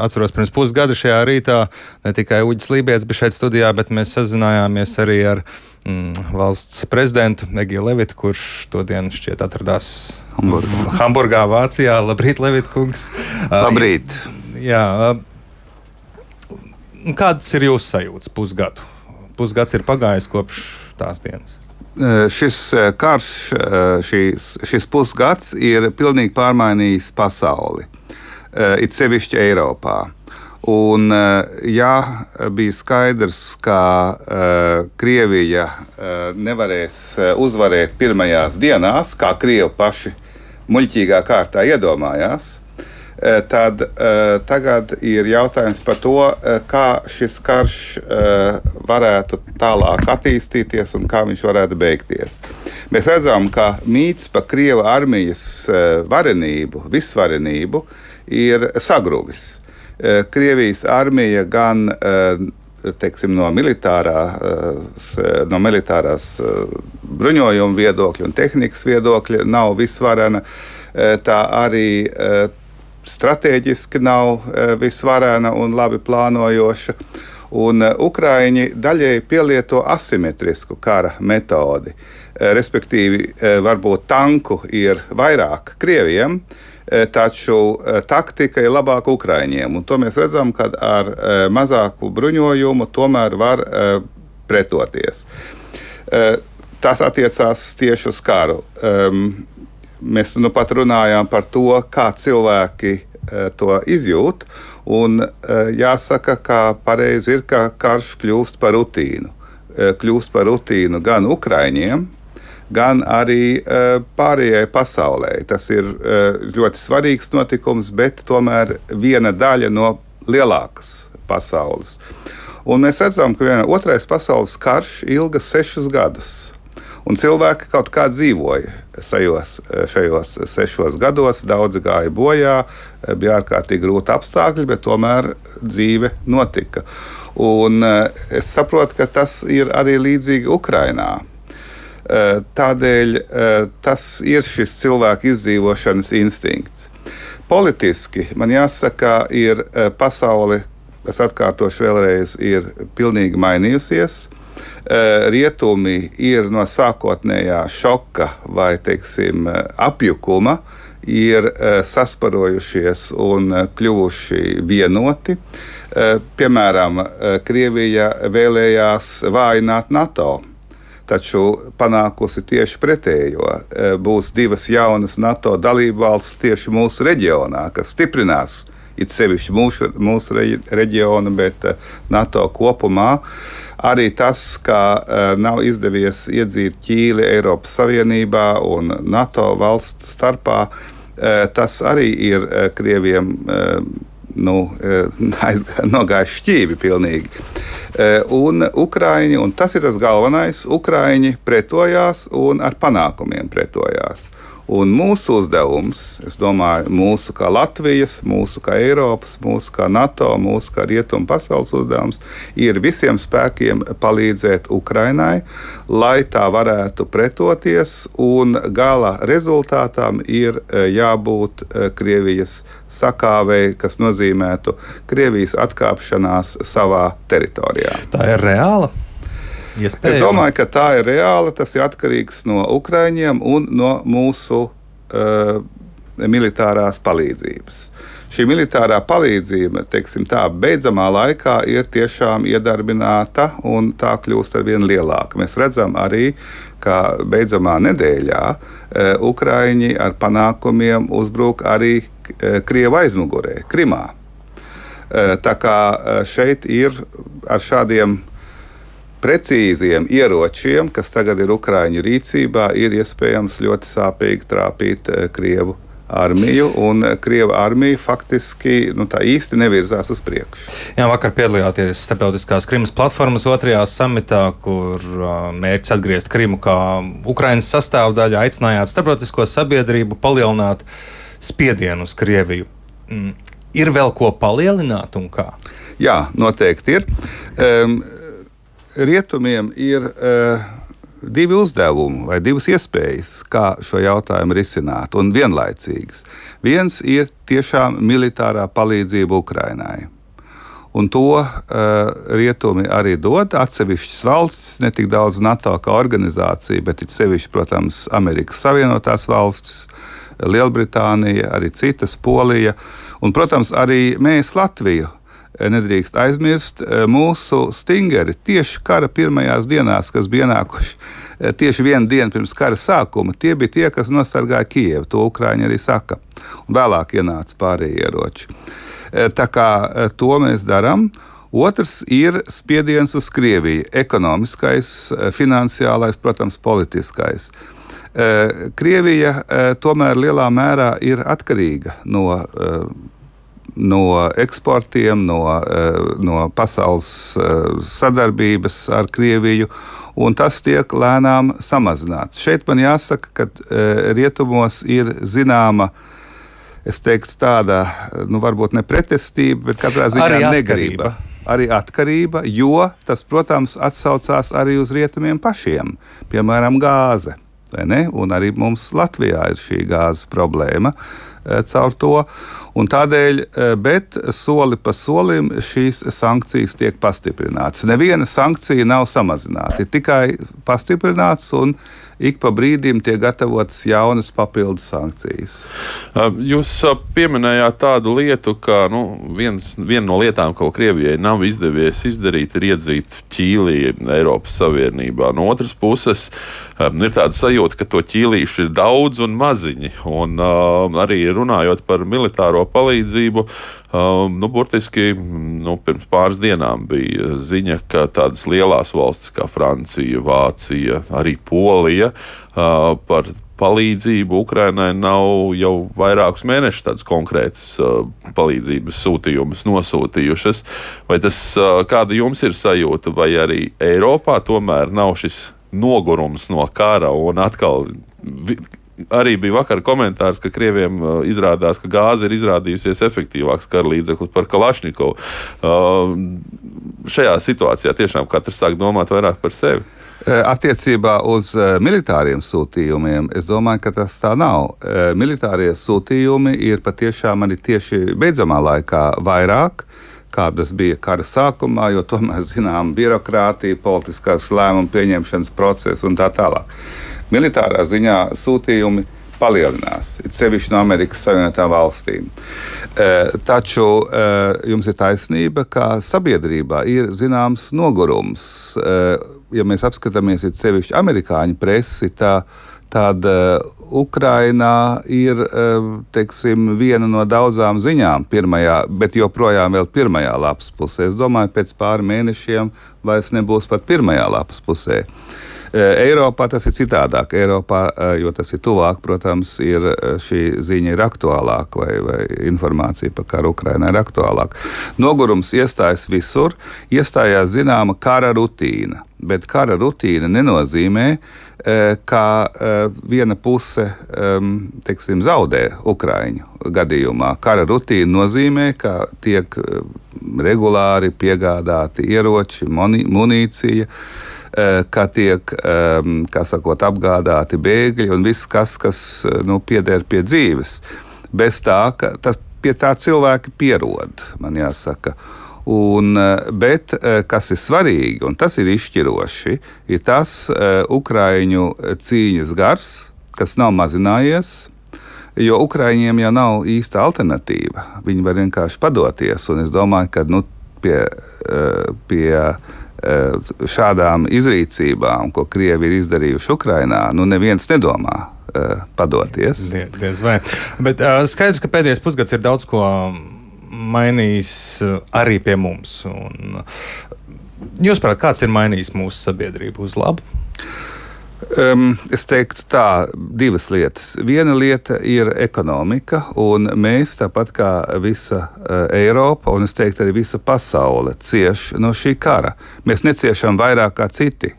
Atceros, pirms pusgada šajā rītā ne tikai Uģis Lībijams bija šeit studijā, bet mēs sazinājāmies arī ar mm, valsts prezidentu Egiju Levitu, kurš todien šķiet atradās Hamburgā, Hamburgā Vācijā. Labrīt, Levita kungs! Labrīt! Jā, kādas ir jūsu sajūtas pusgadu? Pusgads ir pagājis kopš tās dienas. Šis karš, šis, šis pusgads ir pilnīgi pārmainījis pasauli. Eh, it sevišķi Eiropā. Un, eh, ja bija skaidrs, ka uh, Krievija uh, nevarēs uzvarēt pirmajās dienās, kā Krievi paši muļķīgā kārtā iedomājās, uh, tad tagad ir jautājums par to, kā šis karš varētu tālāk attīstīties un kā viņš varētu beigties. Mēs redzam, ka mīts par Krievijas armijas varenību, visvarenību, uh, ir sagruvis. Eh, Krievijas armija gan eh, teiksim, no, militārā, eh, no militārās bruņojuma viedokļa un tehnikas viedokļa nav visvarena. Tā arī strateģiski nav visvarena un labi plānojoša. Un Ukrāņi daļēji pielieto asimetrisku kara metodi. Respektīvi, varbūt tanku ir vairāk Krievijam, uh, taču e, taktika ir labāka Ukraiņiem. To mēs redzam, ka ar e, mazāku bruņojumu tomēr var pretoties. Tas attiecās tieši uz karu. Mēs nu pat runājām par to, kā cilvēki to izjūt. Un jāsaka, ka pareizi ir, ka karš kļūst par rutīnu. Kļūst par rutīnu gan Ukraiņiem, gan arī uh, pārējai pasaulē. Tas ir uh, ļoti svarīgs notikums, bet tomēr viena daļa no lielākas pasaules. Un mēs redzam, ka viena, otrais pasaules karš ilga sešus gadus. Un cilvēki kaut kā dzīvoja šajos, šajos sešos gados. Daudzi gāja bojā, bija ārkārtīgi grūti apstākļi, bet tomēr dzīve notika. Un es saprotu, ka tas ir arī līdzīgi Ukrajinā. Eh, tādēļ eh, tas ir šis cilvēka izdzīvošanas instinkts. Politiski man jāsaka, ir eh, pasaule, es atkārtošu vēlreiz, ir pilnīgi mainījusies. Rietumi ir no sākotnējā šoka vai teiksim, apjukuma, ir sasparojušies un kļuvuši vienoti. Piemēram, Krievija vēlējās vājināt NATO taču panākusi tieši pretējo. E, būs divas jaunas NATO dalībvalstis tieši mūsu reģionā, kas stiprinās it sevišķi mūsu, mūsu reģionu, bet e, NATO kopumā. Arī tas, ka uh, nav izdevies iedzīt ķīli Eiropas Savienībā un NATO valstu starpā, tas arī ir Krieviem nu, nogājuši šķīvi pilnīgi. Eh, un Ukraiņi, un tas ir tas galvenais, Ukraiņi pretojās un ar panākumiem pretojās. Un mūsu uzdevums, es domāju, mūsu kā Latvijas, mūsu kā Eiropas, mūsu kā NATO, mūsu kā Rietumu pasaules uzdevums ir visiem spēkiem palīdzēt Ukrainai, lai tā varētu pretoties, un gala rezultātam ir e, jābūt e, Krievijas sakāvei, kas nozīmētu Krievijas atkāpšanās savā teritorijā. Tā ir reāla. Iespējami. Es domāju, ka tā ir reāla. Tas ir atkarīgs no Ukraiņiem un no mūsu uh, militārās palīdzības. Šī militārā palīdzība, teiksim, tā beidzamā laikā ir tiešām iedarbināta un tā kļūst ar vien lielāka. Mēs redzam arī, ka beidzamā nedēļā uh, Ukraiņi ar panākumiem uzbruk arī uh, Krievijas aizmugurē, Krimā. Tā kā šeit ir ar šādiem precīziem ieročiem, kas tagad ir Ukrāņu rīcībā, ir iespējams ļoti sāpīgi trāpīt eh, Krievu armiju, un eh, Krievija armija faktiski nu, tā īsti nevirzās uz priekšu. Jā, vakar piedalījāties Startautiskās Krimas platformas otrajā samitā, kur mērķis atgriezt Krimu kā Ukraiņas sastāvdaļu, aicinājāt starptautisko sabiedrību palielināt spiedienu uz Krieviju. Mm. Ir vēl ko palielināt un kā? Jā, noteikti ir. Um, rietumiem ir uh, divi uzdevumi vai divas iespējas, kā šo jautājumu risināt, un vienlaicīgas. Viens ir tiešām militārā palīdzība Ukrainai. Un to uh, rietumi arī dod. Atsevišķas valstis, ne tik daudz NATO kā organizācija, bet it sevišķi, protams, Amerikas Savienotās valstis, Lielbritānija, arī citas, Polija un, protams, arī mēs Latviju nedrīkst aizmirst e, mūsu stingeri tieši kara pirmajās dienās, kas bija ienākuši e, tieši vienu dienu pirms kara sākuma. Tie bija tie, kas nosargāja Kijevu. To Ukrāņi arī saka. Un vēlāk ienāca pārējie ieroči. Tā kā to mēs darām. Otrs ir spiediens uz Krieviju - ekonomiskais, finansiālais, protams, politiskais. Krievija tomēr lielā mērā ir atkarīga no no eksportiem, no, eh, no pasaules eh, sadarbības ar Krieviju. Un tas tiek lēnām samazināts. Šeit man jāsaka, ka eh, rietumos ir zināma es teiktu, tāda, nu, varbūt ne pretestība, bet katrā ziņā arī negrība. Arī atkarība, jo tas, protams, atsaucās arī uz rietumiem pašiem, piemēram, gāze. Un arī mums Latvijā ir šī gāzes problēma caur to. Un tādēļ, eh, bet soli pa solim šīs sankcijas tiek pastiprinātas. Neviena sankcija nav samazināta, ir tikai pastiprināts un ik pa brīdim tiek gatavotas jaunas papildus sankcijas. Jūs pieminējāt tādu lietu, ka nu, viens, viena no lietām, ko Krievijai nav izdevies izdarīt, ir iedzīt ķīlī Eiropas Savienībā. No otras puses, ir tāda sajūta, ka to ķīlīšu ir daudz un maziņi. Un, arī runājot par militāro palīdzību, nu, burtiski nu, pirms pāris dienām bija ziņa, ka tādas lielas valstis kā Francija, Vācija, arī Polija par palīdzību Ukrainai nav jau vairākus mēnešus tādas konkrētas palīdzības sūtījumus nosūtījušas. Vai tas kāda jums ir sajūta, vai arī Eiropā tomēr nav šis nogurums no kara un atkal arī bija vakar komentārs, ka Krievijam uh, izrādās, ka gāze ir izrādījusies efektīvāks kara līdzeklis par Kalašņikovu. Uh, šajā situācijā tiešām katrs sāk domāt vairāk par sevi. Uh, attiecībā uz militāriem sūtījumiem, es domāju, ka tas tā nav. Militārie sūtījumi ir patiešām arī tieši beidzamā laikā vairāk kādas bija kara sākumā, jo tomēr zinām birokrātija, politiskās lēmumu pieņemšanas process un tā tālāk militārā ziņā sūtījumi palielinās, it sevišķi no Amerikas Savienotām valstīm. E, taču e, jums ir taisnība, ka sabiedrībā ir zināms nogurums. E, ja mēs apskatāmies it sevišķi amerikāņu presi, tā, tad Ukrainā ir teiksim, viena no daudzām ziņām, pirmajā, bet joprojām vēl pirmajā lapas pusē. Es domāju, pēc pāris mēnešiem vairs nebūs pat pirmajā lapas pusē. Eh, Eiropā tas ir citādāk. Eiropā, eh, jo tas ir tuvāk, protams, ir eh, šī ziņa ir aktuālāka vai, vai informācija par karu Ukrainā ir aktuālāka. Nogurums iestājas visur, iestājās zināma kara rutīna. Bet kara rutīna nenozīmē, ka viena puse teiksim, zaudē Ukrāņu gadījumā. Kara rutīna nozīmē, ka tiek regulāri piegādāti ieroči, munīcija Eh, ka tiek ehm, sakot, apgādāti bēgļi un viss, kas, kas eh, nu, pieder pie dzīves. Bez tā, ka tas, pie tā cilvēki pierod, man jāsaka. Un, eh, bet kas ir svarīgi, un tas ir izšķiroši, ir tas Ukrāņu cīņas gars, kas nav mazinājies. Jo Ukrāņiem jau nav īsta alternatīva. Viņi var vienkārši padoties. Es domāju, ka nu, pie, pie šādām izrīcībām, ko Krievi ir izdarījuši Ukrajinā, nu neviens nedomā uh, padoties. Die, diez vai. Bet uh, skaidrs, ka pēdējais pusgads ir daudz ko mainījis arī pie mums. Un, jūs prāt, kāds ir mainījis mūsu sabiedrību uz labu? Um, es teiktu, tā divas lietas. Viena lieta ir ekonomika, un mēs, tāpat kā visa uh, Eiropa, un es teiktu arī visa pasaule, cieš no šī kara. Mēs neciešam vairāk kā citi.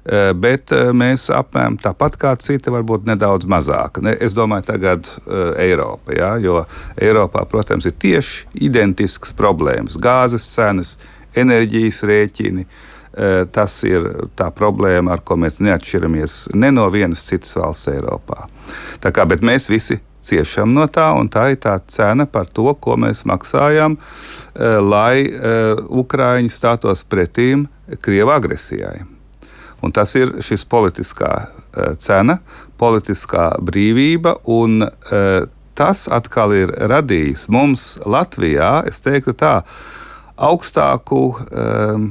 Uh, bet uh, mēs apmēram tāpat kā citi, varbūt nedaudz mazāk. Ne, es domāju, tagad uh, Eiropa, ja, jo Eiropā, protams, ir tieši identiskas problēmas - gāzes cenas, enerģijas rēķini, uh, Tas ir tā problēma, ar ko mēs neatšķiramies ne no vienas citas valsts Eiropā. Tā kā, bet mēs visi ciešam no tā, un tā ir tā cena par to, ko mēs maksājam, lai Ukrāņi stātos pretīm Krievijas agresijai. Un tas ir šis politiskā cena, politiskā brīvība, un tas atkal ir radījis mums Latvijā, es teiktu tā, augstāku um,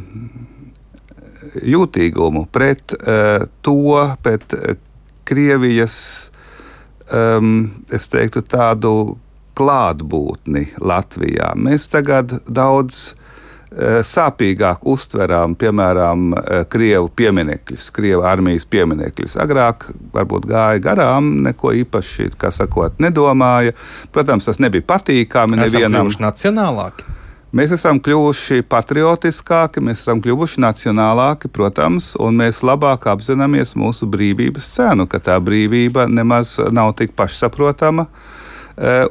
jūtīgumu pret uh, to, pret uh, Krievijas, um, es teiktu, tādu klātbūtni Latvijā. Mēs tagad daudz uh, sāpīgāk uztveram, piemēram, krievu pieminekļus, krievu armijas pieminekļus. Agrāk varbūt gāja garām, neko īpaši, kā sakot, nedomāja. Protams, tas nebija patīkami nevienam. Nacionālāki. Mēs esam kļuvuši patriotiskāki, mēs esam kļuvuši nacionālāki, protams, un mēs labāk apzināmies mūsu brīvības cenu, ka tā brīvība nemaz nav tik pašsaprotama. Eh,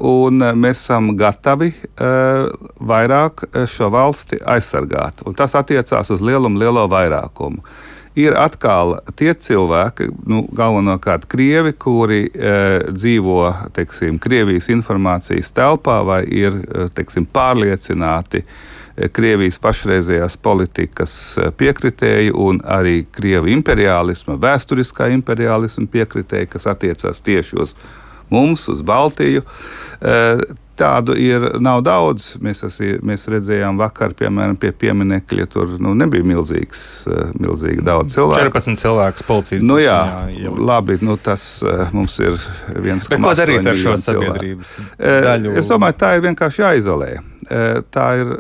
un mēs esam gatavi eh, vairāk šo valsti aizsargāt. Un tas attiecās uz lielumu, lielo vairākumu ir atkal tie cilvēki, nu, galvenokārt krievi, kuri e, dzīvo teiksim, Krievijas informācijas telpā vai ir teiksim, pārliecināti. Krievijas pašreizējās politikas piekritēji un arī krievu imperiālisma, vēsturiskā imperiālisma piekritēji, kas attiecās tieši uz mums, uz Baltiju. Tādu ir nav daudz. Mēs, esi, mēs redzējām vakar, piemēram, pie pieminiekļa. Tur nu, nebija milzīgs, eh, milzīgi daudz cilvēku. 14 cilvēku policijas nu, jā, jā, labi, nu, tas eh, mums ir viens no. Ko darīt ar šo sabiedrības daļu? Es domāju, tā ir vienkārši jāizolē. Tā ir,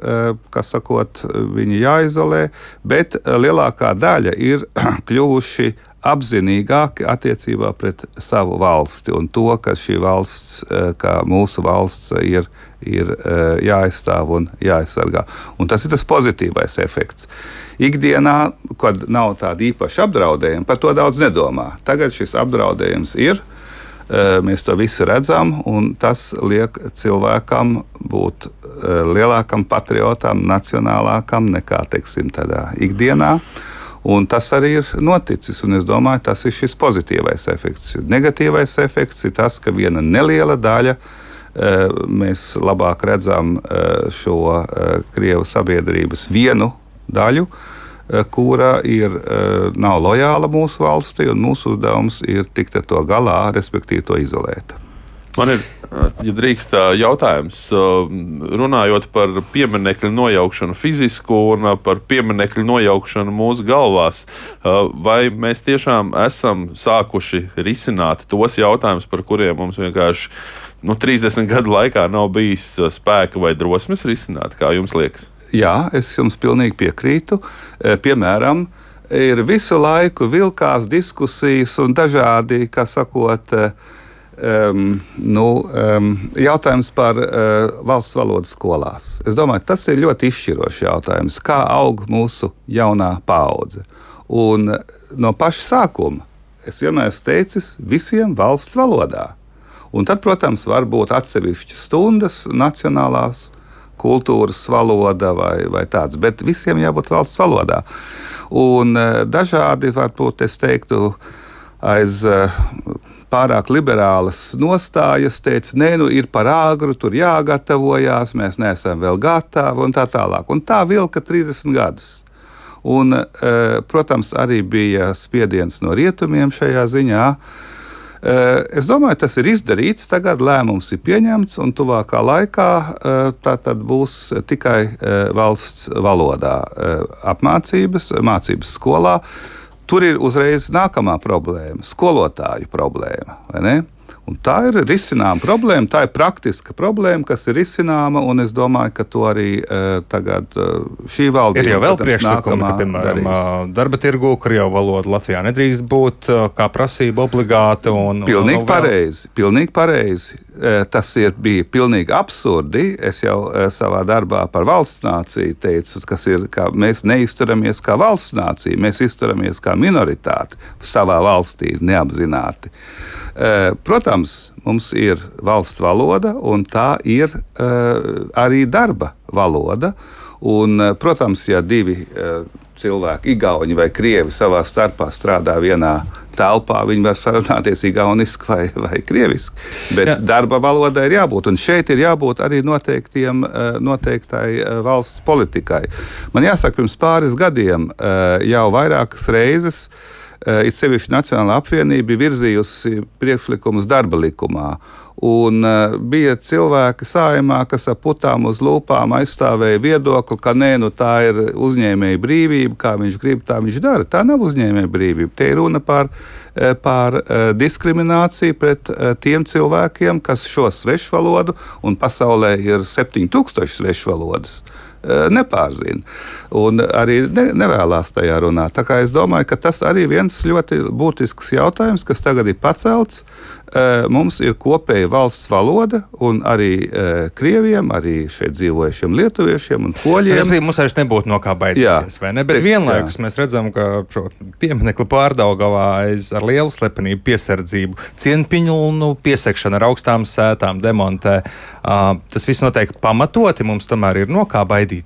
kas sakot, viņi jāizolē, bet lielākā daļa ir kļuvuši apzinīgāki attiecībā pret savu valsti un to, ka šī valsts, eh, kā mūsu valsts, ir, ir eh, jāaizstāv un jāaizsargā. Un tas ir tas pozitīvais efekts. Ikdienā, kad nav tāda īpaša apdraudējuma, par to daudz nedomā. Tagad šis apdraudējums ir. Eh, mēs to visi redzam, un tas liek cilvēkam būt lielākam patriotam, nacionālākam nekā teiksim, tādā ikdienā. Uh, Un tas arī ir noticis. Es domāju, tas ir šis pozitīvais efekts. Negatīvais efekts ir tas, ka viena neliela daļa eh, mēs labāk redzam eh, šo eh, krievu sabiedrības vienu daļu, kura ir, nav lojāla mūsu valstī, un mūsu uzdevums ir tikt ar to galā, respektīvi to izolēt. Man ir, ja drīkst, jautājums, runājot par pieminiektu nojaukšanu fizisku un par pieminiektu nojaukšanu mūsu galvās. Vai mēs tiešām esam sākuši risināt tos jautājumus, par kuriem mums vienkārši nu, 30 gadu laikā nav bijis spēka vai drosmes risināt? Kā jums liekas? Jā, es jums pilnīgi piekrītu. Piemēram, ir visu laiku vilkās diskusijas un dažādi, kā sakot, uh, Um, nu, um, jautājums par uh, valsts valodas skolās. Es domāju, tas ir ļoti izšķirošs jautājums. Kā aug mūsu jaunā paudze? Un no paša sākuma es vienmēr esmu teicis, visiem valsts valodā. Un tad, protams, var būt atsevišķas stundas nacionālās kultūras valoda vai, vai tāds, bet visiem jābūt valsts valodā. Un uh, dažādi, varbūt es teiktu, aiz pārāk liberālas nostājas, teica, nē, nu ir par āgru, tur jāgatavojās, mēs neesam vēl gatavi un tā tālāk. Un tā vilka 30 gadus. Un, eh, protams, arī bija spiediens no rietumiem šajā ziņā. Eh, es domāju, tas ir izdarīts, tagad lēmums ir pieņemts, un tuvākā laikā eh, tā būs tikai valsts valodā apmācības, mācības skolā. Tur ir uzreiz nākamā problēma - skolotāju problēma. Un tā ir risināma problēma, tā ir praktiska problēma, kas ir risināma. Es domāju, ka to arī uh, tagad uh, šī valdība ir jau vēl priekšlikumi, ka, piemēram, darīs. darba tirgu krievu valoda Latvijā nedrīkst būt kā prasība obligāta. Un, pilnīgi un, pareizi, pilnīgi pareizi. Tas ir, bija pilnīgi absurdi. Es jau savā darbā par valsts nāciju teicu, ka mēs neizturamies kā valsts nācija, mēs izturamies kā minoritāte savā valstī neapzināti. Protams, Protams, mums ir valsts valoda, un tā ir arī darba valoda. Un, protams, ja divi cilvēki, Igauni vai Krievi, savā starpā strādā vienā telpā, viņi var sarunāties igauniski vai, vai krieviski. Bet Jā. darba valodai ir jābūt, un šeit ir jābūt arī eh, noteiktai eh, valsts politikai. Man jāsaka, pirms pāris gadiem eh, jau vairākas reizes. It sevišķi Nacionāla apvienība virzījusi priekšlikumus darba likumā. Un uh, bija cilvēki sājumā, kas ar putām uz lūpām aizstāvēja viedokli, ka nē, nu, tā ir uzņēmēja brīvība, kā viņš grib, tā viņš dara. Tā nav uzņēmēja brīvība. Te ir runa par, eh, par uh, diskrimināciju pret uh, tiem cilvēkiem, kas šo svešu valodu, un pasaulē ir 7000 svešu valodas. Uh, nepārzina. Un arī ne, nevēlas tajā runāt. Tā kā es domāju, ka tas arī viens ļoti būtisks jautājums, kas tagad ir pacelts. Mums ir kopēja valsts valoda, un arī krieviem, arī šeit dzīvojušiem lietuviešiem un poļiem. Tas mums vairs nebūtu no kā baidīties, jā, vai ne? Bet vienlaikus jā. mēs redzam, ka šo pieminiektu pārdaugavā aiz ar lielu slepenību, piesardzību, cienpiņu nu, piesakšanu ar augstām sētām demontē. Uh, tas viss notiek pamatoti, mums tomēr ir no kā baidīties.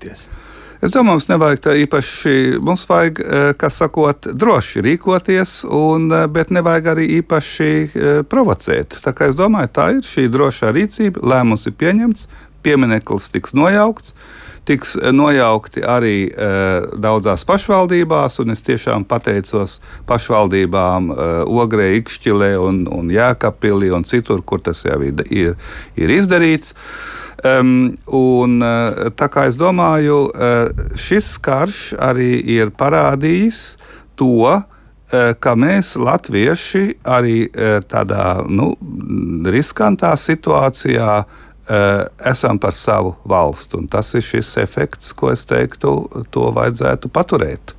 Es domāju, mums nevajag tā īpaši, mums vajag, eh, kā sakot, droši rīkoties, un, eh, bet nevajag arī īpaši eh, provocēt. Tā kā es domāju, tā ir šī drošā rīcība, lēmums ir pieņemts, piemineklis tiks nojaukts tiks nojaukti arī e, daudzās pašvaldībās, un es tiešām pateicos pašvaldībām e, Ogrē, Ikšķilē un, un Jēkabpilī un citur, kur tas jau ir, ir, ir izdarīts. Um, un, uh, tā kā es domāju, uh, šis karš arī ir parādījis to, uh, ka mēs, latvieši, arī tādā nu, riskantā situācijā esam par savu valstu. Un tas ir šis efekts, ko es teiktu, to vajadzētu paturēt.